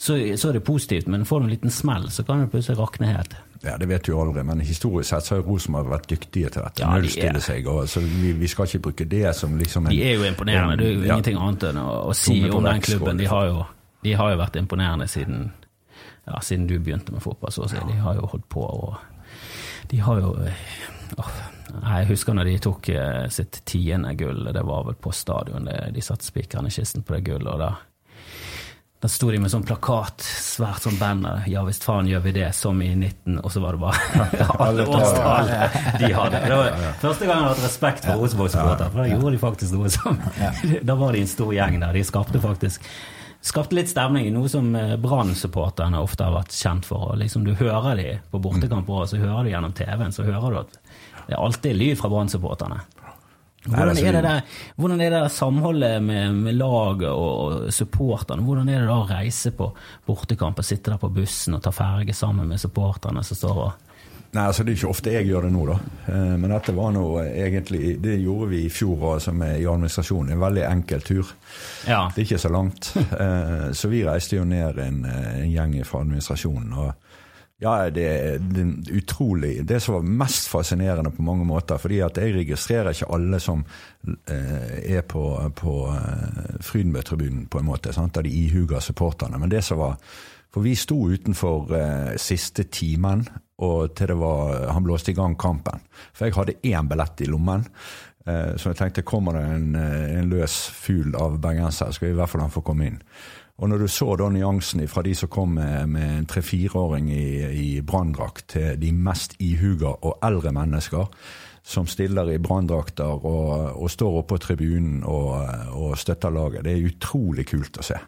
A: så, så, er det positivt, men får du en liten smell, så kan det plutselig rakne helt.
C: Ja, Det vet du aldri, men historisk sett så har Rosenborg vært dyktige til dette. Ja, Nullstille seg. Og, så vi, vi, skal ikke bruke det som liksom
A: en, De er jo imponerende. En, det er jo ja, ingenting annet enn å, å si om den klubben. De har, jo, de har, jo, vært imponerende siden, ja, siden du begynte med fotball, så å si. De har jo holdt på og De har jo åh, Jeg husker når de tok eh, sitt tiende gull, det var vel på stadion. De satte spikeren i kisten på det gullet. og da da sto de med sånn plakat, svært sånn banner. Ja visst faen gjør vi det, som i 19 Og så var det bare alle årstall de hadde. Det var første gang jeg har hatt respekt for Rosenborg-supportere, for da gjorde de faktisk noe som Da var de en stor gjeng der. De skapte faktisk skapte litt stemning, noe som eh, Brann-supporterne ofte har vært kjent for. Og liksom Du hører de på bortekamper, så hører du gjennom TV-en så hører du at det er alltid lyd fra Brann-supporterne. Hvordan er det der, hvordan er det der samholdet med, med laget og supporterne? Hvordan er det da å reise på bortekamp og sitte der på bussen og ta ferge sammen med supporterne som står og
C: Nei, altså Det er ikke ofte jeg gjør det nå, da. Eh, men dette var nå egentlig Det gjorde vi i fjor altså i administrasjonen. En veldig enkel tur. Ja. Det er ikke så langt. Eh, så vi reiste jo ned en, en gjeng fra administrasjonen. og ja, det er utrolig Det som var mest fascinerende på mange måter, fordi at jeg registrerer ikke alle som eh, er på, på eh, Frydenbø-tribunen, på en måte, sant? av de ihuga supporterne. Men det som var For vi sto utenfor eh, siste timen og til det var han blåste i gang kampen. For jeg hadde én billett i lommen. Eh, så jeg tenkte kommer det en, eh, en løs fugl av bergensere, skal i hvert fall han få komme inn. Og når du så da nyansen fra de som kom med, med en tre-fireåring i, i branndrakt, til de mest ihuga og eldre mennesker som stiller i branndrakter og, og, står oppe på tribunen og, og, støtter laget, det er utrolig kult å se.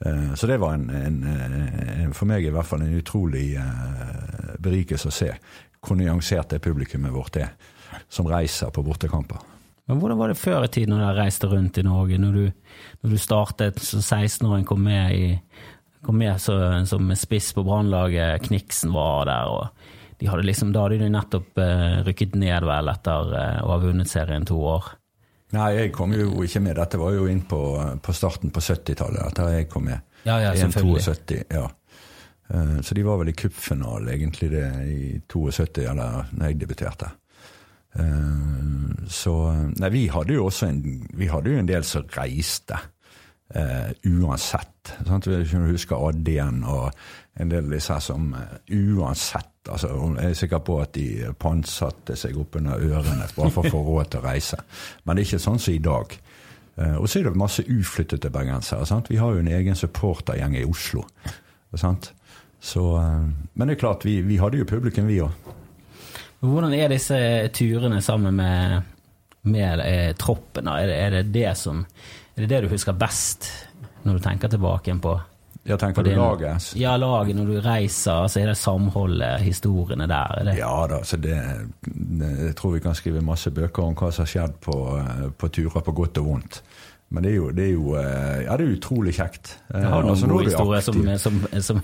C: Uh, så det var en, en, en, for meg i hvert fall en utrolig uh, berikelse å se hvor nyansert det publikummet vårt er, som reiser på bortekamper.
A: Men hvordan var det før i tiden når du reiste rundt i Norge? Når du, når du startet som 16-åring, kom med, i, kom med så, som spiss på Brannlaget, Kniksen var der, og de hadde liksom, da hadde de nettopp uh, rykket ned vel etter uh, å ha vunnet serien to år.
C: Nei, jeg kom jo ikke med. Dette var jo inn på, på starten på 70-tallet etter jeg kom med.
A: Ja, ja, selvfølgelig. 72,
C: ja. Uh, så de var vel i cupfinale egentlig det i 72, eller når jeg debuterte. Eh, så Nei, vi hadde jo også en, jo en del som reiste. Uh, uansett. Sant? Vi husker Addien og en del av disse som uh, uansett altså, Jeg er sikker på at de pantsatte seg oppunder ørene bare for å få råd til å reise. Men det er ikke sånn som i dag. Uh, og så er det masse uflyttede bergensere. Vi har jo en egen supportergjeng i Oslo. Sant? Så, men det er klart, vi, vi hadde jo publikum, vi òg.
A: Hvordan er disse turene sammen med, med eh, troppen? Er det, er det, det som Er det det du husker best når du tenker tilbake på
C: ja, tenker du laget?
A: Ja, laget når du reiser. altså Er det samholdet, historiene der? Det?
C: Ja da, så det, Jeg tror vi kan skrive masse bøker om hva som har skjedd på, på turer, på godt og vondt. Men det er jo, det er jo eh, ja, det er utrolig kjekt.
A: Jeg har noen altså, gode historier som, som, som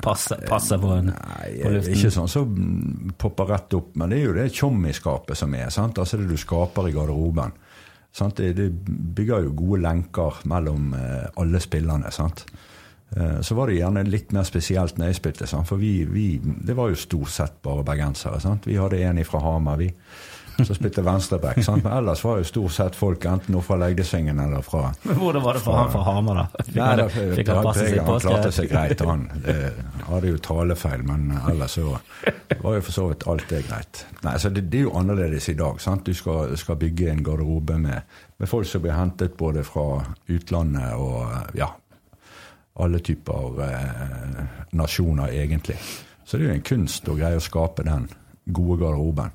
A: passer, passer, på en
C: Nei, på luften. Ikke sånn som så popper rett opp, men det er jo det tjommiskapet som er. sant? Altså det du skaper i garderoben. Sant? Det, det bygger jo gode lenker mellom alle spillerne. sant? Så var det gjerne litt mer spesielt når jeg spilte, for vi, vi, det var jo stort sett bare bergensere. Sant? Vi hadde en fra Hamar, vi som spilte venstreback. Men ellers var jo stort sett folk enten fra Legdesvingen eller fra
A: Men Hvordan var det for han fra Hamar, da?
C: Fikk, Nei, da, fikk han passe seg på? Han klarte seg greit, han. Det hadde jo talefeil, men ellers så var jo for så vidt alt det greit. Nei, så det, det, er jo annerledes i dag. sant? Du skal, skal bygge en garderobe med, med, folk som blir hentet både fra utlandet og ja, alle typer eh, nasjoner, egentlig. Så det er jo en kunst å greie å skape den gode garderoben.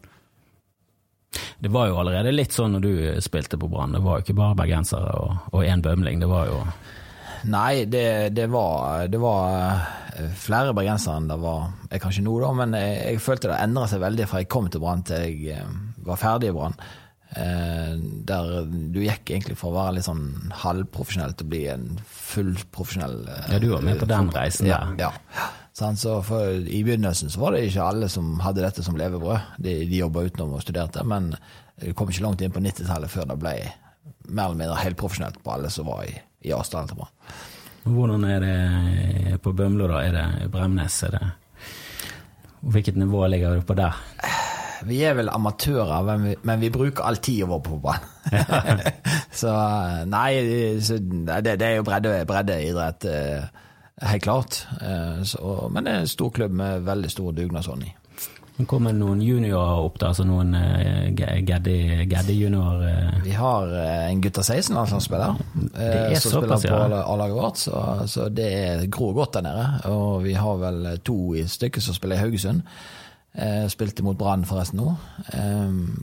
A: Det var jo allerede litt sånn når du spilte på Brann. Det var jo ikke bare bergensere og én bømling. Det var jo
D: Nei, det, det, var, det var eh, flere bergensere enn det var jeg kanskje nå, da. Men jeg, jeg følte det endra seg veldig fra jeg kom til Brann til jeg eh, var ferdig i Brann. Eh, der du gikk egentlig fra å være litt sånn halvprofesjonell til å bli en fullprofesjonell
A: eh, Ja, du var med på den reisen der.
D: Ja. ja. Så for, I begynnelsen så var det ikke alle som hadde dette som levebrød. De, de jobba utenom og studerte, men det kom ikke langt inn på 90-tallet før det ble mer eller mindre helt profesjonelt på alle som var i, i avstand til Brann.
A: Hvordan er det på Bømlo, da? Er det Bremnes? Er det Hvilket nivå ligger du på der?
D: Vi er vel amatører, men vi, men vi bruker all tida vår på fotball. så nei, så det, det, er jo bredde, breddeidrett. Eh, Helt klart. Eh, så, men det er en stor klubb med veldig stor dugnadsånd i.
A: Det kommer noen juniorer opp, da? Altså noen uh, Gaddi-juniorer? Uh.
D: Vi har uh, en av 16 landslagsspiller uh, som spiller på A-laget vårt, så, så, det gror godt der nede. Og vi har vel to i stykket som spiller i Haugesund. Spilte mot Brann forresten nå.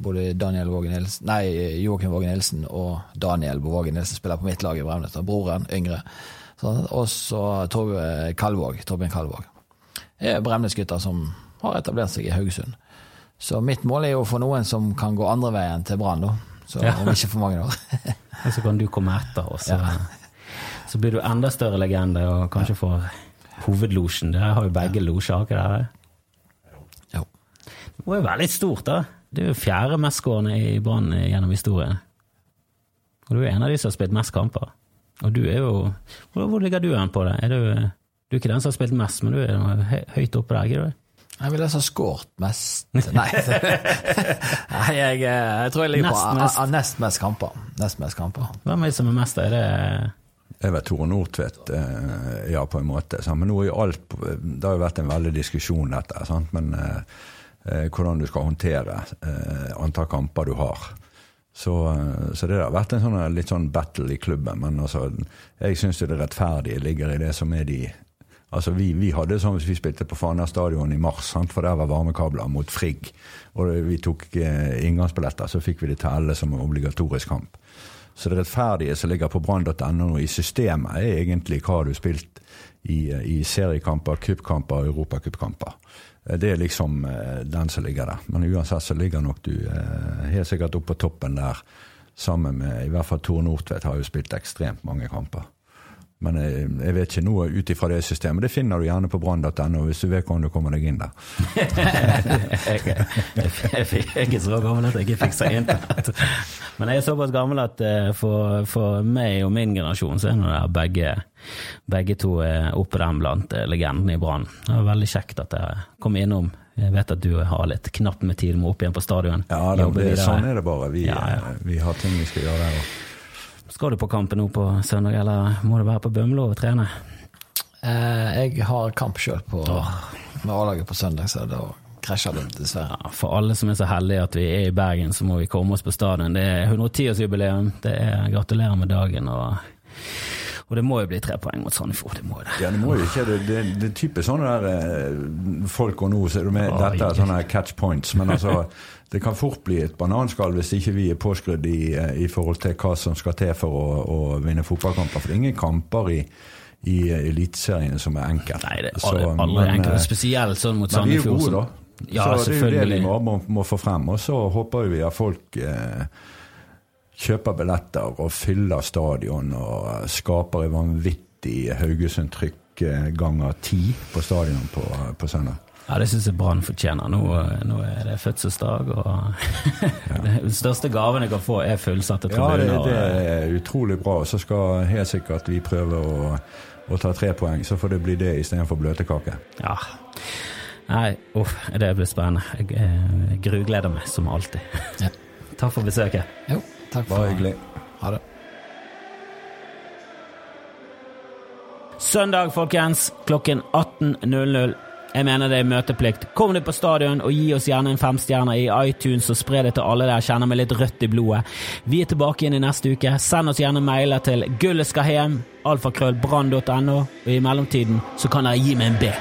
D: både Daniel Vågen Nilsen, nei, Joakim Vågen Nilsen og Daniel Vågen Nilsen spiller på mitt lag i Bremnes. Broren, yngre. Og så Torbe Kalvåg, Torbjørn Kalvåg. Det er Bremnes-gutter som har etablert seg i Haugesund. Så mitt mål er jo å få noen som kan gå andre veien til Brann. Så ja. om ikke for mange år.
A: og så kan du komme etter, og så, ja. så blir du enda større legende og kanskje får hovedlosjen. Dere har jo begge losjer, har ikke dere? Jo. Det må jo være litt stort, da. Du er jo fjerde mestskårende i Brann gjennom historien. Og du er en av de som har spilt mest kamper. Og du er jo Hvor, hvor ligger du an på det? Er du, du er ikke den som har spilt mest, men du er høyt oppe der, ikke du?
D: Jeg ville ha skåret mest Nei, Nei jeg, jeg, tror jeg ligger nest på mest. A, a, nest mest kamper. Nest mest kamper.
A: Hvem er det som er mest? Er det
C: jeg vet Tore Nordtvedt, eh, ja, på en måte. Men nå er alt, Det har jo vært en veldig diskusjon, dette. Sant? Men eh, eh, hvordan du skal håndtere eh, antall kamper du har. Så, eh, så, det har vært en sånn, litt sånn battle i klubben. Men altså, jeg syns det rettferdige ligger i det som er de Altså, vi, vi hadde sånn hvis vi spilte på Fana stadion i mars, sant? for der var varmekabler mot Frigg. Og vi tok eh, inngangsbilletter, så fikk vi det til alle som obligatorisk kamp. Så det rettferdige som ligger på brann.no i systemet, er egentlig hva du har spilt i, i seriekamper, cupkamper og europacupkamper. Eh, det er liksom eh, den som ligger der. Men uansett så ligger nok du eh, helt sikkert oppe på toppen der, sammen med i hvert fall Tor Nordtvedt har jo spilt ekstremt mange kamper. Men jeg, jeg vet ikke noe ut ifra det systemet. Det finner du gjerne på brann.no hvis du vet hvordan du kommer deg inn der.
A: jeg, jeg, er så gammel at jeg ikke fikser internett. Men jeg er såpass gammel at for, for meg og min generasjon så er det begge begge to er oppe der blant eh, legendene i Brann. Det var veldig kjekt at jeg kom innom. Jeg vet at du har litt knapt med tid, må opp igjen på stadion.
C: Ja, det, det, sånn er det bare. Vi, ja, ja. Eh, vi, har ting vi skal gjøre der òg.
A: Skal du på kampen nå på søndag, eller må du være på Bømlo og trene?
D: Eh, jeg har kamp sjøl med A-laget på søndag, så da krasjer det dessverre.
A: Ja, for alle som er så heldige at vi er i Bergen, så må vi komme oss på stadion. Det er 110-årsjubileum. Det er Gratulerer med dagen. og og det må jo bli tre poeng mot Sandefjord. Det må det.
C: Ja, det må jo ikke. Det, det, det er typisk sånne der eh, folk og nå, så er det med, dette er sånne catch points. Men altså, det kan fort bli et bananskall hvis ikke vi er påskrudd i, eh, i forhold til hva som skal til for å, å vinne fotballkamper. For det er ingen kamper i i Eliteserien som er enkelt.
A: Nei, det er aldri, så, aldri enkelt. Eh, Spesielt sånn mot Sandefjord.
C: Men vi er gode, da. Ja, så det er jo det vi må, må, må få frem. Og så håper vi at folk eh, kjøper billetter og fyller stadion og skaper et vanvittig Haugesund-trykk ganger ti på stadion på, på søndag.
A: Ja, det syns jeg Brann fortjener. Nå, nå, er det fødselsdag, og den største gaven jeg kan få, er fullsatte tribuner.
C: Ja, det, det, er utrolig bra. Så skal helt sikkert vi prøve å, å ta tre poeng. Så får det bli det istedenfor bløtkake.
A: Ja. Nei, uff, det blir spennende. Jeg, jeg grugleder meg som alltid. Ja. Takk for besøket.
D: Jo, takk for
C: Bare hyggelig.
D: Ha det.
A: Søndag, folkens, klokken 18.00. Jeg mener det er møteplikt. Kom deg på stadion og gi oss gjerne en femstjerne i iTunes og spre det til alle der kjenner med litt rødt i blodet. Vi er tilbake igjen i neste uke. Send oss gjerne mailer til gullet skal hjem, alfakrøllbrann.no, og i mellomtiden så kan dere gi meg en B.